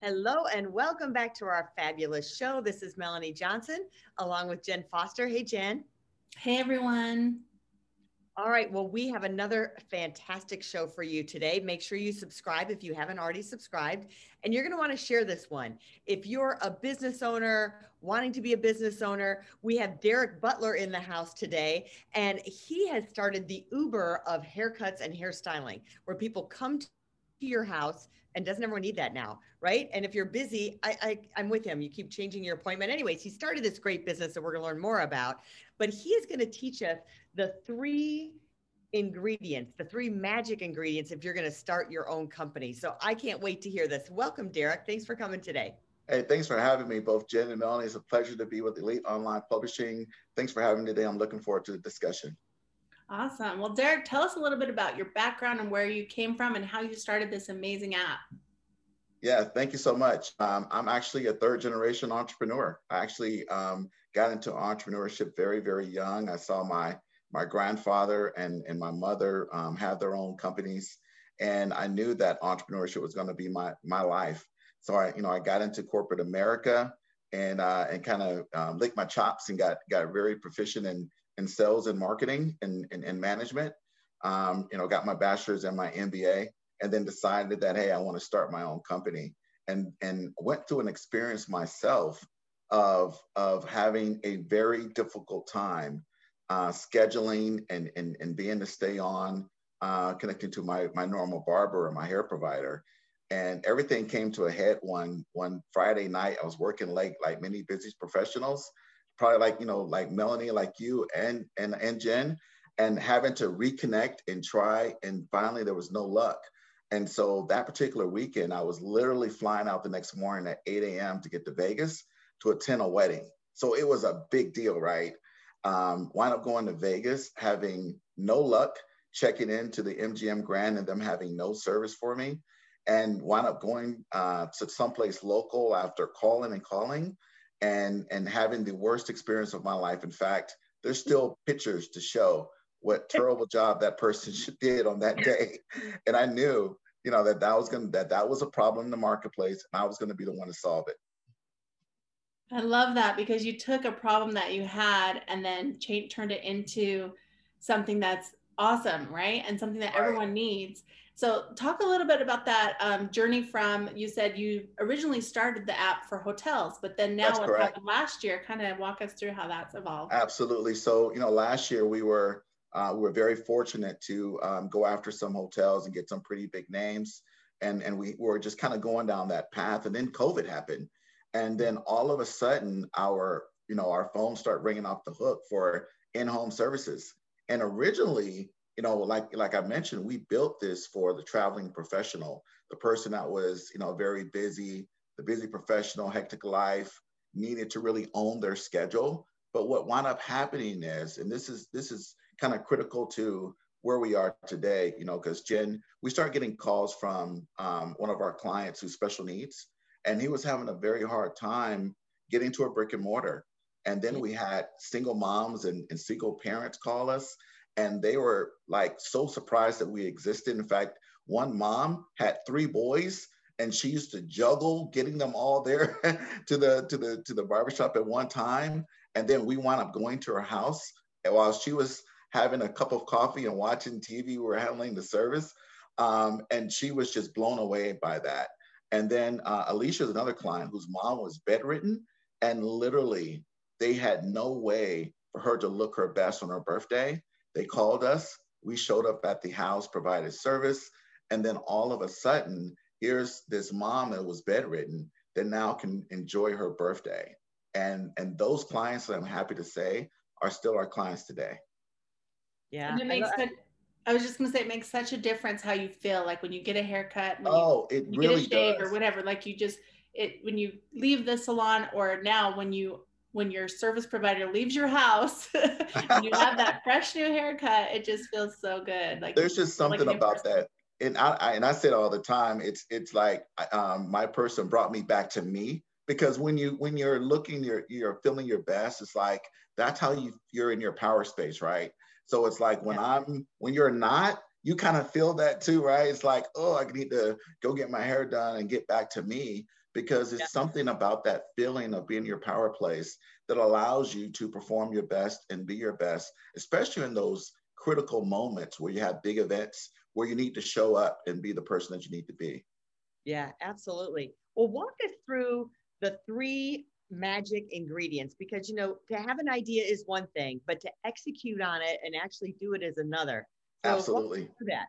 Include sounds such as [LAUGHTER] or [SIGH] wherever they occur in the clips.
Hello and welcome back to our fabulous show. This is Melanie Johnson along with Jen Foster. Hey, Jen. Hey, everyone. All right. Well, we have another fantastic show for you today. Make sure you subscribe if you haven't already subscribed. And you're going to want to share this one. If you're a business owner wanting to be a business owner, we have Derek Butler in the house today. And he has started the Uber of haircuts and hairstyling, where people come to your house and doesn't everyone need that now right and if you're busy I, I i'm with him you keep changing your appointment anyways he started this great business that we're going to learn more about but he is going to teach us the three ingredients the three magic ingredients if you're going to start your own company so i can't wait to hear this welcome derek thanks for coming today Hey, thanks for having me, both Jen and Melanie. It's a pleasure to be with Elite Online Publishing. Thanks for having me today. I'm looking forward to the discussion. Awesome. Well, Derek, tell us a little bit about your background and where you came from and how you started this amazing app. Yeah, thank you so much. Um, I'm actually a third generation entrepreneur. I actually um, got into entrepreneurship very, very young. I saw my my grandfather and, and my mother um, have their own companies, and I knew that entrepreneurship was going to be my my life. So I, you know, I got into corporate America and uh, and kind of um, licked my chops and got got very proficient in in sales and marketing and, and, and management. Um, you know, got my bachelor's and my MBA, and then decided that hey, I want to start my own company, and and went through an experience myself of of having a very difficult time uh, scheduling and, and and being to stay on uh, connecting to my my normal barber or my hair provider, and everything came to a head one one Friday night. I was working late, like many busy professionals, probably like you know like Melanie, like you and and and Jen, and having to reconnect and try, and finally there was no luck. And so that particular weekend, I was literally flying out the next morning at 8 a.m. to get to Vegas to attend a wedding. So it was a big deal, right? Um, wind up going to Vegas, having no luck, checking into the MGM Grand and them having no service for me, and wind up going uh, to someplace local after calling and calling and and having the worst experience of my life. In fact, there's still pictures to show what terrible job that person [LAUGHS] did on that day, and I knew you know that that was gonna that that was a problem in the marketplace, and I was gonna be the one to solve it. I love that because you took a problem that you had and then change, turned it into something that's awesome, right? And something that right. everyone needs. So, talk a little bit about that um, journey from you said you originally started the app for hotels, but then now last year? Kind of walk us through how that's evolved. Absolutely. So, you know, last year we were uh, we were very fortunate to um, go after some hotels and get some pretty big names, and and we were just kind of going down that path, and then COVID happened, and then all of a sudden our you know our phones start ringing off the hook for in-home services, and originally you know, like like I mentioned, we built this for the traveling professional, the person that was, you know, very busy, the busy professional, hectic life, needed to really own their schedule. But what wound up happening is, and this is this is kind of critical to where we are today, you know, because Jen, we start getting calls from um, one of our clients who's special needs, and he was having a very hard time getting to a brick and mortar. And then we had single moms and, and single parents call us and they were like so surprised that we existed. In fact, one mom had three boys and she used to juggle getting them all there [LAUGHS] to the to the to the barbershop at one time. And then we wound up going to her house and while she was having a cup of coffee and watching tv we were handling the service um, and she was just blown away by that. And then uh, alicia is another client whose mom was bedridden and literally they had no way for her to look her best on her birthday they called us, we showed up at the house, provided service, and then all of a sudden, here's this mom that was bedridden that now can enjoy her birthday. And, and those clients, that I'm happy to say, are still our clients today. Yeah. And it makes I, I was just gonna say it makes such a difference how you feel like when you get a haircut, oh, you, it you really get a shave does. or whatever. Like you just it when you leave the salon or now when you when your service provider leaves your house [LAUGHS] and you have that [LAUGHS] fresh new haircut, it just feels so good. Like there's just something like about person. that. And I, I, and I say it all the time. It's it's like um, my person brought me back to me because when you when you're looking you're you're feeling your best. It's like that's how you you're in your power space, right? So it's like when yeah. I'm when you're not, you kind of feel that too, right? It's like oh, I need to go get my hair done and get back to me because it's yeah. something about that feeling of being your power place that allows you to perform your best and be your best, especially in those critical moments where you have big events where you need to show up and be the person that you need to be. Yeah, absolutely. Well, walk us through the three magic ingredients because you know to have an idea is one thing but to execute on it and actually do it is another so absolutely that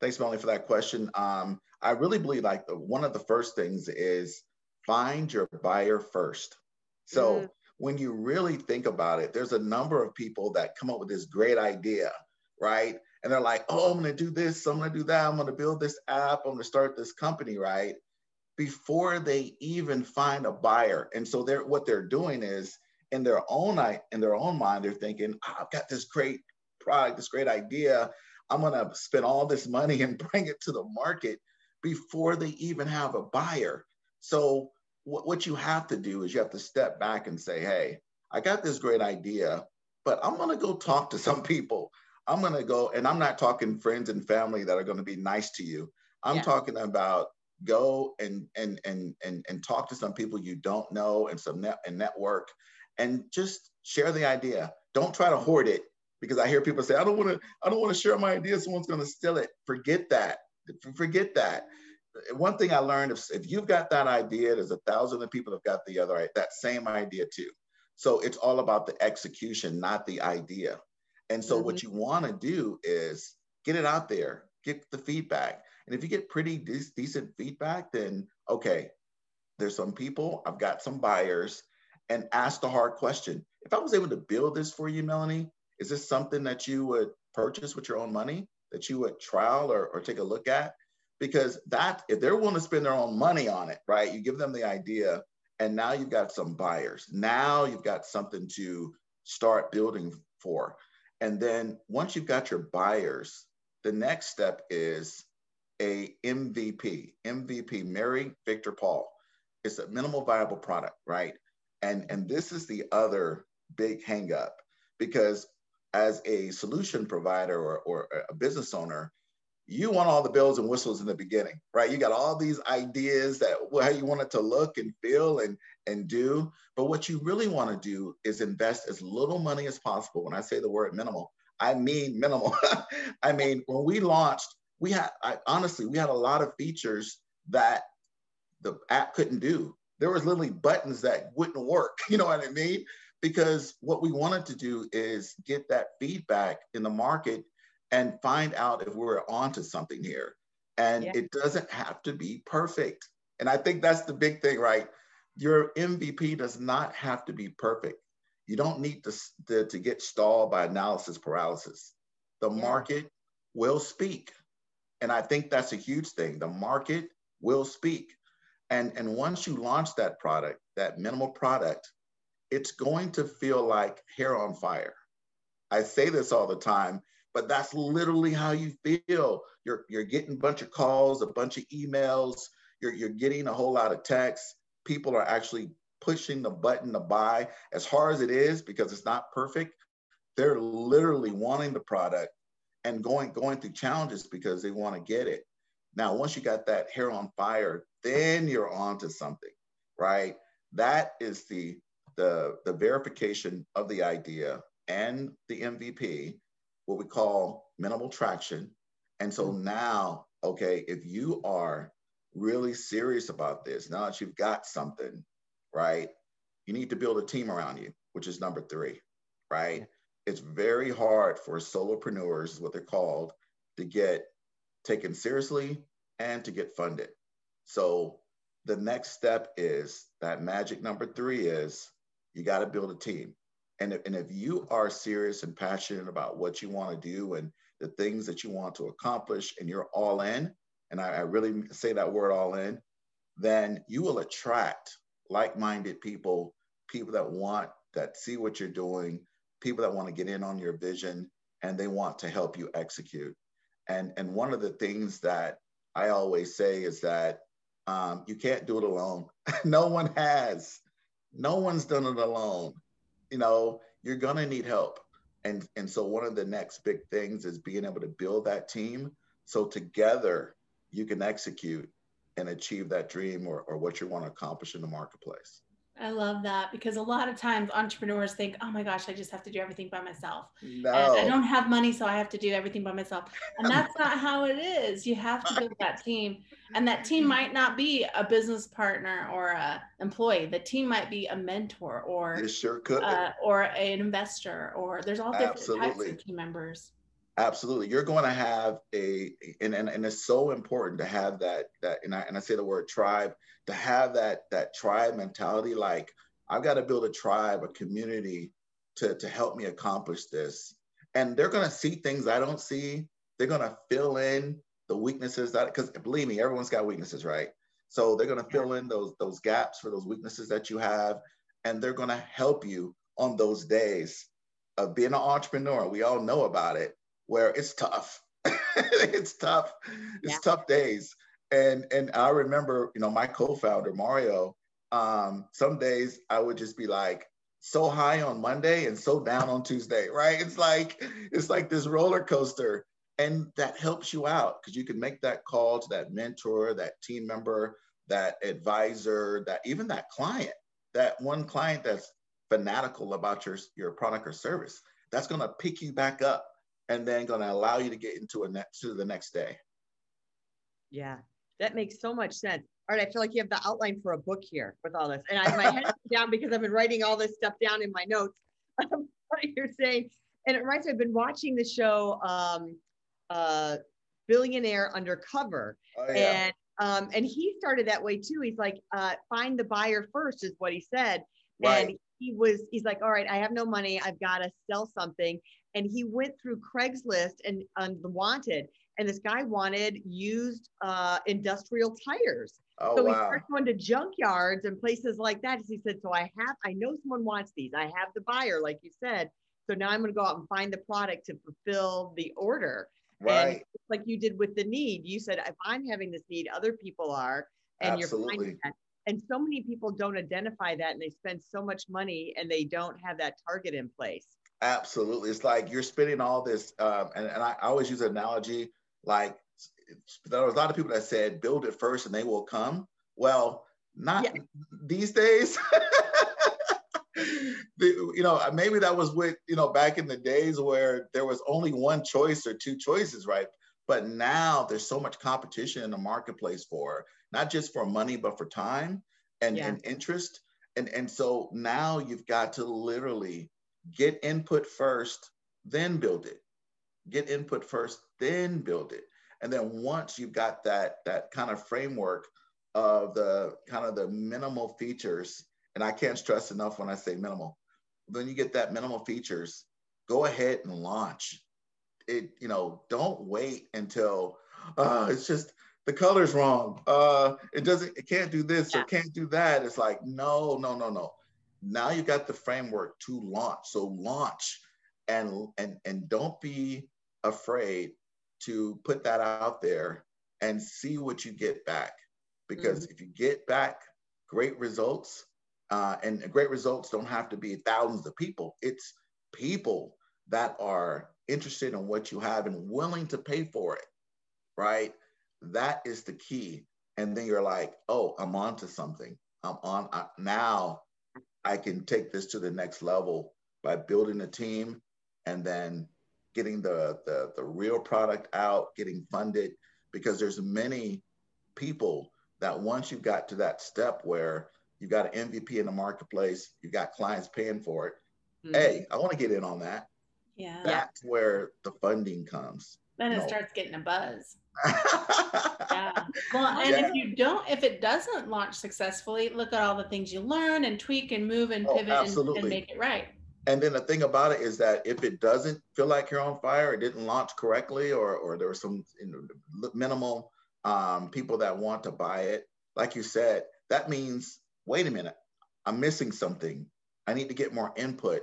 thanks melanie for that question um, I really believe like the, one of the first things is find your buyer first. So mm. when you really think about it, there's a number of people that come up with this great idea, right? And they're like, oh, I'm going to do this, I'm going to do that, I'm going to build this app, I'm going to start this company, right? Before they even find a buyer. And so they're what they're doing is in their own in their own mind, they're thinking, oh, I've got this great product, this great idea. I'm going to spend all this money [LAUGHS] and bring it to the market before they even have a buyer. So what, what you have to do is you have to step back and say, hey, I got this great idea, but I'm going to go talk to some people. I'm going to go, and I'm not talking friends and family that are going to be nice to you. I'm yeah. talking about go and and and and and talk to some people you don't know and some net and network and just share the idea. Don't try to hoard it because I hear people say, I don't want to, I don't want to share my idea. Someone's going to steal it. Forget that. Forget that. One thing I learned if, if you've got that idea, there's a thousand of people have got the other that same idea too. So it's all about the execution, not the idea. And so mm-hmm. what you want to do is get it out there, get the feedback. And if you get pretty de- decent feedback, then okay, there's some people, I've got some buyers, and ask the hard question. If I was able to build this for you, Melanie, is this something that you would purchase with your own money? That you would trial or, or take a look at? Because that, if they're willing to spend their own money on it, right? You give them the idea, and now you've got some buyers. Now you've got something to start building for. And then once you've got your buyers, the next step is a MVP. MVP, Mary Victor Paul. It's a minimal viable product, right? And and this is the other big hangup because as a solution provider or, or a business owner, you want all the bells and whistles in the beginning, right? You got all these ideas that how you want it to look and feel and and do. But what you really want to do is invest as little money as possible. When I say the word minimal, I mean minimal. [LAUGHS] I mean, when we launched, we had I, honestly, we had a lot of features that the app couldn't do. There was literally buttons that wouldn't work. [LAUGHS] You know what I mean? Because what we wanted to do is get that feedback in the market and find out if we're onto something here. And yeah. it doesn't have to be perfect. And I think that's the big thing, right? Your MVP does not have to be perfect. You don't need to, to, to get stalled by analysis paralysis. The yeah. market will speak. And I think that's a huge thing. The market will speak. And, and once you launch that product, that minimal product, it's going to feel like hair on fire. I say this all the time, but that's literally how you feel. You're, you're getting a bunch of calls, a bunch of emails, you're, you're getting a whole lot of texts. People are actually pushing the button to buy as hard as it is because it's not perfect. They're literally wanting the product and going going through challenges because they want to get it. Now, once you got that hair on fire, then you're on to something, right? That is the the, the verification of the idea and the MVP, what we call minimal traction. And so mm-hmm. now, okay, if you are really serious about this, now that you've got something, right, you need to build a team around you, which is number three, right? It's very hard for solopreneurs, is what they're called, to get taken seriously and to get funded. So the next step is that magic number three is you got to build a team. And if, and if you are serious and passionate about what you want to do and the things that you want to accomplish and you're all in, and I, I really say that word all in, then you will attract like-minded people, people that want that see what you're doing, people that want to get in on your vision and they want to help you execute. And and one of the things that I always say is that um, you can't do it alone. [LAUGHS] no one has. No one's done it alone. You know, you're gonna need help. And and so one of the next big things is being able to build that team so together you can execute and achieve that dream or, or what you want to accomplish in the marketplace. I love that because a lot of times entrepreneurs think, oh my gosh, I just have to do everything by myself. No. And I don't have money, so I have to do everything by myself. And [LAUGHS] that's not how it is. You have to build that team. And that team [LAUGHS] might not be a business partner or a employee. The team might be a mentor or it sure could. Uh, or an investor or there's all different Absolutely. types of team members. Absolutely. You're going to have a, and, and, and it's so important to have that, that, and I, and I say the word tribe, to have that, that tribe mentality. Like I've got to build a tribe, a community to, to help me accomplish this. And they're going to see things I don't see. They're going to fill in the weaknesses that, because believe me, everyone's got weaknesses, right? So they're going to fill in those, those gaps for those weaknesses that you have. And they're going to help you on those days of being an entrepreneur. We all know about it where it's tough. [LAUGHS] it's tough. It's yeah. tough days. And and I remember, you know, my co-founder Mario. Um, some days I would just be like so high on Monday and so down on Tuesday, right? It's like it's like this roller coaster, and that helps you out because you can make that call to that mentor, that team member, that advisor, that even that client, that one client that's fanatical about your your product or service. That's going to pick you back up and then going to allow you to get into a next to the next day. Yeah, that makes so much sense. All right, I feel like you have the outline for a book here with all this, and I have my head down because I've been writing all this stuff down in my notes. [LAUGHS] what you're saying, and it reminds me. I've been watching the show, um, uh, Billionaire Undercover, oh, yeah. and um, and he started that way too. He's like, uh, find the buyer first, is what he said, right. and he was he's like, all right, I have no money, I've got to sell something, and he went through Craigslist and on the wanted, and this guy wanted used uh, industrial tires. Oh, so wow. he started going to junkyards and places like that. He said, "So I have, I know someone wants these. I have the buyer, like you said. So now I'm going to go out and find the product to fulfill the order." Right. And like you did with the need, you said, "If I'm having this need, other people are." And Absolutely. you're finding that. And so many people don't identify that, and they spend so much money, and they don't have that target in place. Absolutely. It's like you're spending all this, um, and, and I, I always use an analogy like there was a lot of people that said, build it first and they will come. Well, not yeah. these days. [LAUGHS] the, you know, maybe that was with, you know, back in the days where there was only one choice or two choices, right? But now there's so much competition in the marketplace for not just for money, but for time and, yeah. and interest. And, and so now you've got to literally get input first, then build it. Get input first, then build it. And then once you've got that that kind of framework of the kind of the minimal features, and I can't stress enough when I say minimal, then you get that minimal features, go ahead and launch. It, you know, don't wait until uh, it's just the color's wrong. Uh, it doesn't, it can't do this yeah. or can't do that. It's like, no, no, no, no now you got the framework to launch. So launch and and and don't be afraid to put that out there and see what you get back. Because mm-hmm. if you get back great results, uh, and great results don't have to be thousands of people. It's people that are interested in what you have and willing to pay for it, right? That is the key. And then you're like, oh, I'm on to something. I'm on I, now. I can take this to the next level by building a team and then getting the, the, the real product out, getting funded, because there's many people that once you've got to that step where you've got an MVP in the marketplace, you've got clients paying for it. Mm-hmm. Hey, I want to get in on that. Yeah. That's where the funding comes. Then it starts getting a buzz. [LAUGHS] yeah. [LAUGHS] Well, and yeah. if you don't, if it doesn't launch successfully, look at all the things you learn and tweak and move and oh, pivot and, and, make it right. And then the thing about it is that if it doesn't feel like you're on fire, it didn't launch correctly, or or there were some you know, minimal um, people that want to buy it, like you said, that means, wait a minute, I'm missing something. I need to get more input.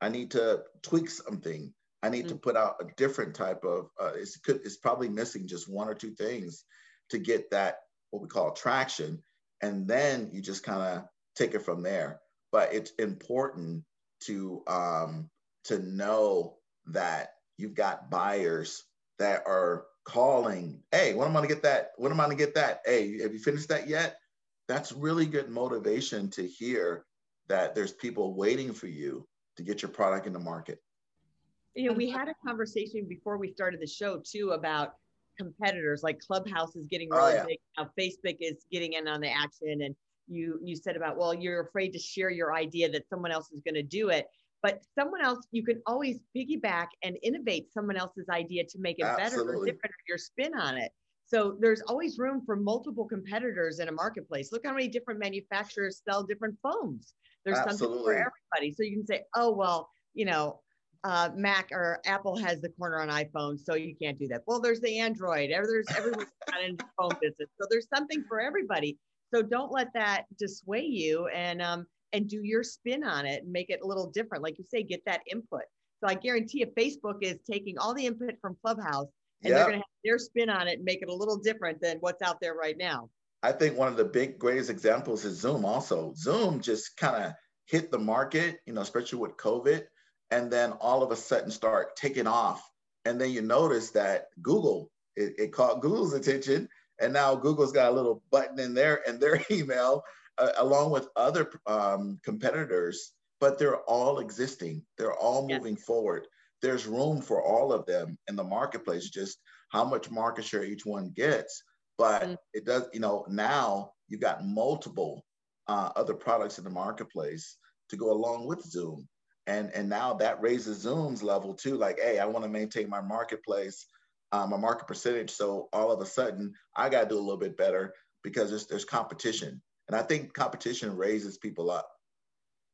I need to tweak something. I need mm-hmm. to mm. put out a different type of, uh, it's, could, it's probably missing just one or two things to get that, what we call traction. And then you just kind of take it from there. But it's important to, um, to know that you've got buyers that are calling, hey, when am I gonna get that? When am I gonna get that? Hey, have you finished that yet? That's really good motivation to hear that there's people waiting for you to get your product in the market. You know, we had a conversation before we started the show too about competitors like Clubhouse is getting oh, really oh, yeah. big now. Facebook is getting in on the action, and you you said about well, you're afraid to share your idea that someone else is going to do it but someone else you can always piggyback and innovate someone else's idea to make it Absolutely. better or different or your spin on it so there's always room for multiple competitors in a marketplace look how many different manufacturers sell different phones there's Absolutely. something for everybody so you can say oh well you know uh, Mac or Apple has the corner on iPhone, so you can't do that. Well, there's the Android. There's everyone's [LAUGHS] got in phone business, so there's something for everybody. So don't let that dissuade you. And um, and do your spin on it and make it a little different. Like you say, get that input. So I guarantee you, Facebook is taking all the input from Clubhouse and they're going to have their spin on it and make it a little different than what's out there right now. I think one of the big greatest examples is Zoom. Also, Zoom just kind of hit the market, you know, especially with COVID, and then all of a sudden start taking off. And then you notice that Google it, it caught Google's attention, and now Google's got a little button in there in their [LAUGHS] email uh, along with other um, competitors, but they're all existing. They're all moving yes. forward. There's room for all of them in the marketplace, just how much market share each one gets. But mm-hmm. it does, you know, now you've got multiple uh, other products in the marketplace to go along with Zoom. And, and now that raises Zoom's level too. Like, hey, I want to maintain my marketplace, um, my market percentage. So all of a sudden, I got to do a little bit better because there's, there's competition. And I think competition raises people up.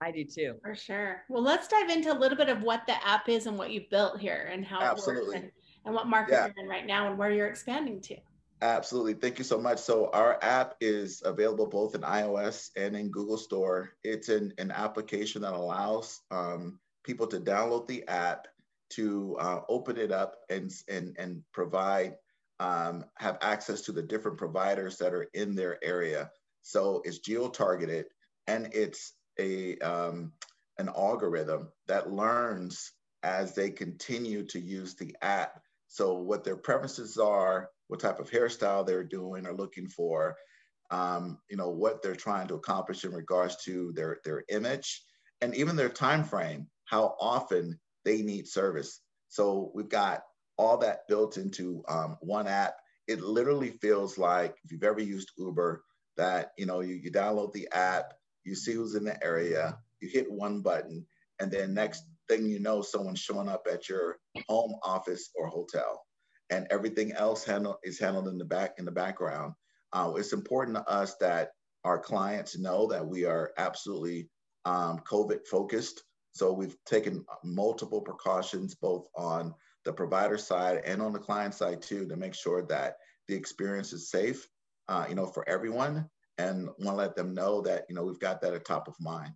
I do too. For sure. Well, let's dive into a little bit of what the app is and what you've built here and how Absolutely. it works and, and what market yeah. you're in right now and where you're expanding to. Absolutely. Thank you so much. So our app is available both in iOS and in Google Store. It's an, an application that allows um, people to download the app, to uh, open it up and, and, and provide, um, have access to the different providers that are in their area. So it's geo-targeted and it's a um, an algorithm that learns as they continue to use the app. So what their preferences are, what type of hairstyle they're doing or looking for, um, you know, what they're trying to accomplish in regards to their their image and even their time frame, how often they need service. So we've got all that built into um, one app. It literally feels like if you've ever used Uber, that you know you, you download the app you see who's in the area you hit one button and then next thing you know someone's showing up at your home office or hotel and everything else handle, is handled in the back in the background uh, it's important to us that our clients know that we are absolutely um, covid focused so we've taken multiple precautions both on the provider side and on the client side too to make sure that the experience is safe uh, you know, for everyone, and want to let them know that you know we've got that at top of mind.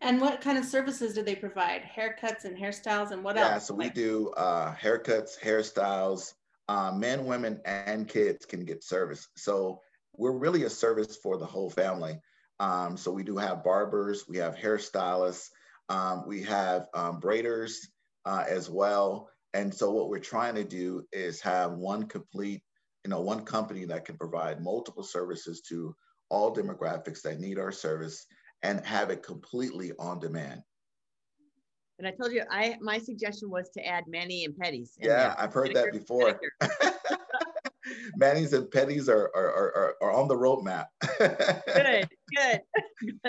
And what kind of services do they provide? Haircuts and hairstyles, and what yeah, else? Yeah, so we do uh, haircuts, hairstyles. Uh, men, women, and kids can get service. So we're really a service for the whole family. Um, so we do have barbers, we have hairstylists, um, we have um, braiders uh, as well. And so what we're trying to do is have one complete you know, one company that can provide multiple services to all demographics that need our service and have it completely on demand. And I told you, I my suggestion was to add Mani and Pedis. Yeah, I've heard that before. [LAUGHS] Manis and Pedis are, are, are, are on the roadmap. good, [LAUGHS] good.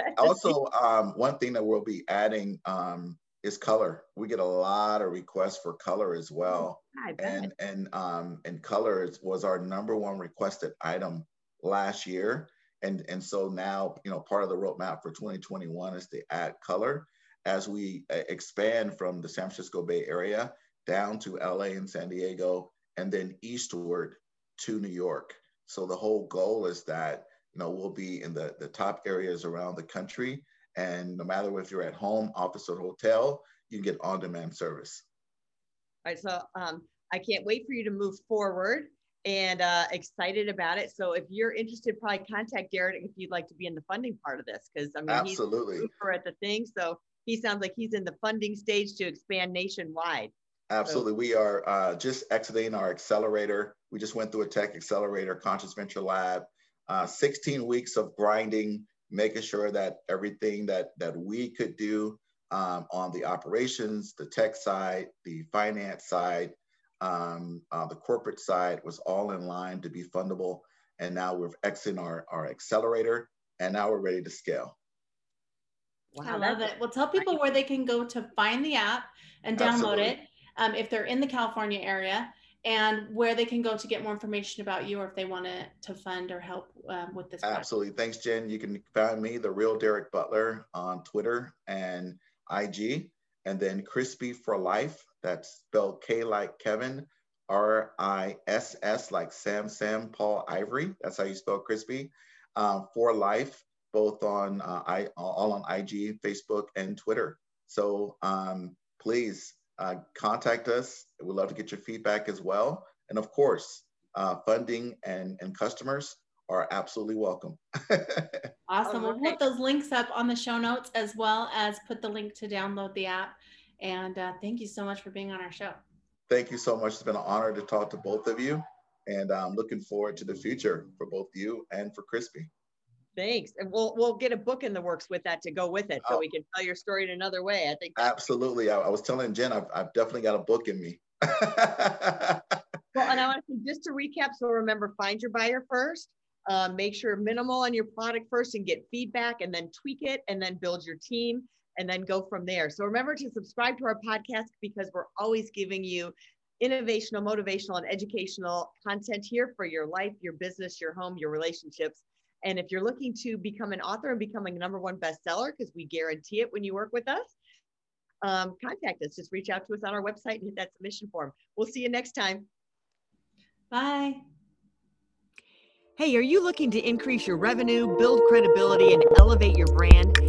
[LAUGHS] also, um, one thing that we'll be adding um, is color. We get a lot of requests for color as well. Oh, and and um and color was our number one requested item last year. And and so now, you know, part of the roadmap for 2021 is to add color as we uh, expand from the San Francisco Bay Area down to LA and San Diego and then eastward to New York. So the whole goal is that you know, we'll be in the, the top areas around the country. And no matter if you're at home, office, or hotel, you can get on-demand service. All right, so um, I can't wait for you to move forward and uh, excited about it. So if you're interested, probably contact Derek if you'd like to be in the funding part of this, because I mean, absolutely he's super at the thing. So he sounds like he's in the funding stage to expand nationwide. Absolutely. So, we are uh, just exiting our accelerator. We just went through a tech accelerator, Conscious Venture Lab, uh, 16 weeks of grinding, making sure that everything that, that we could do um, on the operations, the tech side, the finance side, um, uh, the corporate side was all in line to be fundable. And now we're exiting our, our accelerator and now we're ready to scale. Wow, I love it. Well, tell people where they can go to find the app and download Absolutely. it um, if they're in the California area and where they can go to get more information about you or if they want to, to fund or help um, with this. Absolutely. Project. Thanks, Jen. You can find me, The Real Derek Butler, on Twitter and IG, and then Krispi for Life. That's spelled K like Kevin, R I S S like Sam Sam Paul Ivory. That's how you spell Krispi. Um, for Life, both on uh, I all on IG, Facebook, and Twitter. So um, please uh, contact us. We'd love to get your feedback as well. And of course, uh, funding and, and customers are absolutely welcome. [LAUGHS] awesome. We'll put those links up on the show notes as well as put the link to download the app. And uh, thank you so much for being on our show. Thank you so much. It's been an honor to talk to both of you. And I'm looking forward to the future for both you and for Krispi. Thanks. And we'll we'll get a book in the works with that to go with it so oh. we can tell your story in another way. I think absolutely. I, I was telling Jen, I've, I've definitely got a book in me. [LAUGHS] well, and I want to just to recap. So remember, find your buyer first. Uh, make sure minimal on your product first and get feedback, and then tweak it, and then build your team, and then go from there. So remember to subscribe to our podcast because we're always giving you innovational, motivational, and educational content here for your life, your business, your home, your relationships. And if you're looking to become an author and becoming a number one bestseller, because we guarantee it when you work with us, um, contact us. Just reach out to us on our website and hit that submission form. We'll see you next time. Bye. Hey, are you looking to increase your revenue, build credibility, and elevate your brand?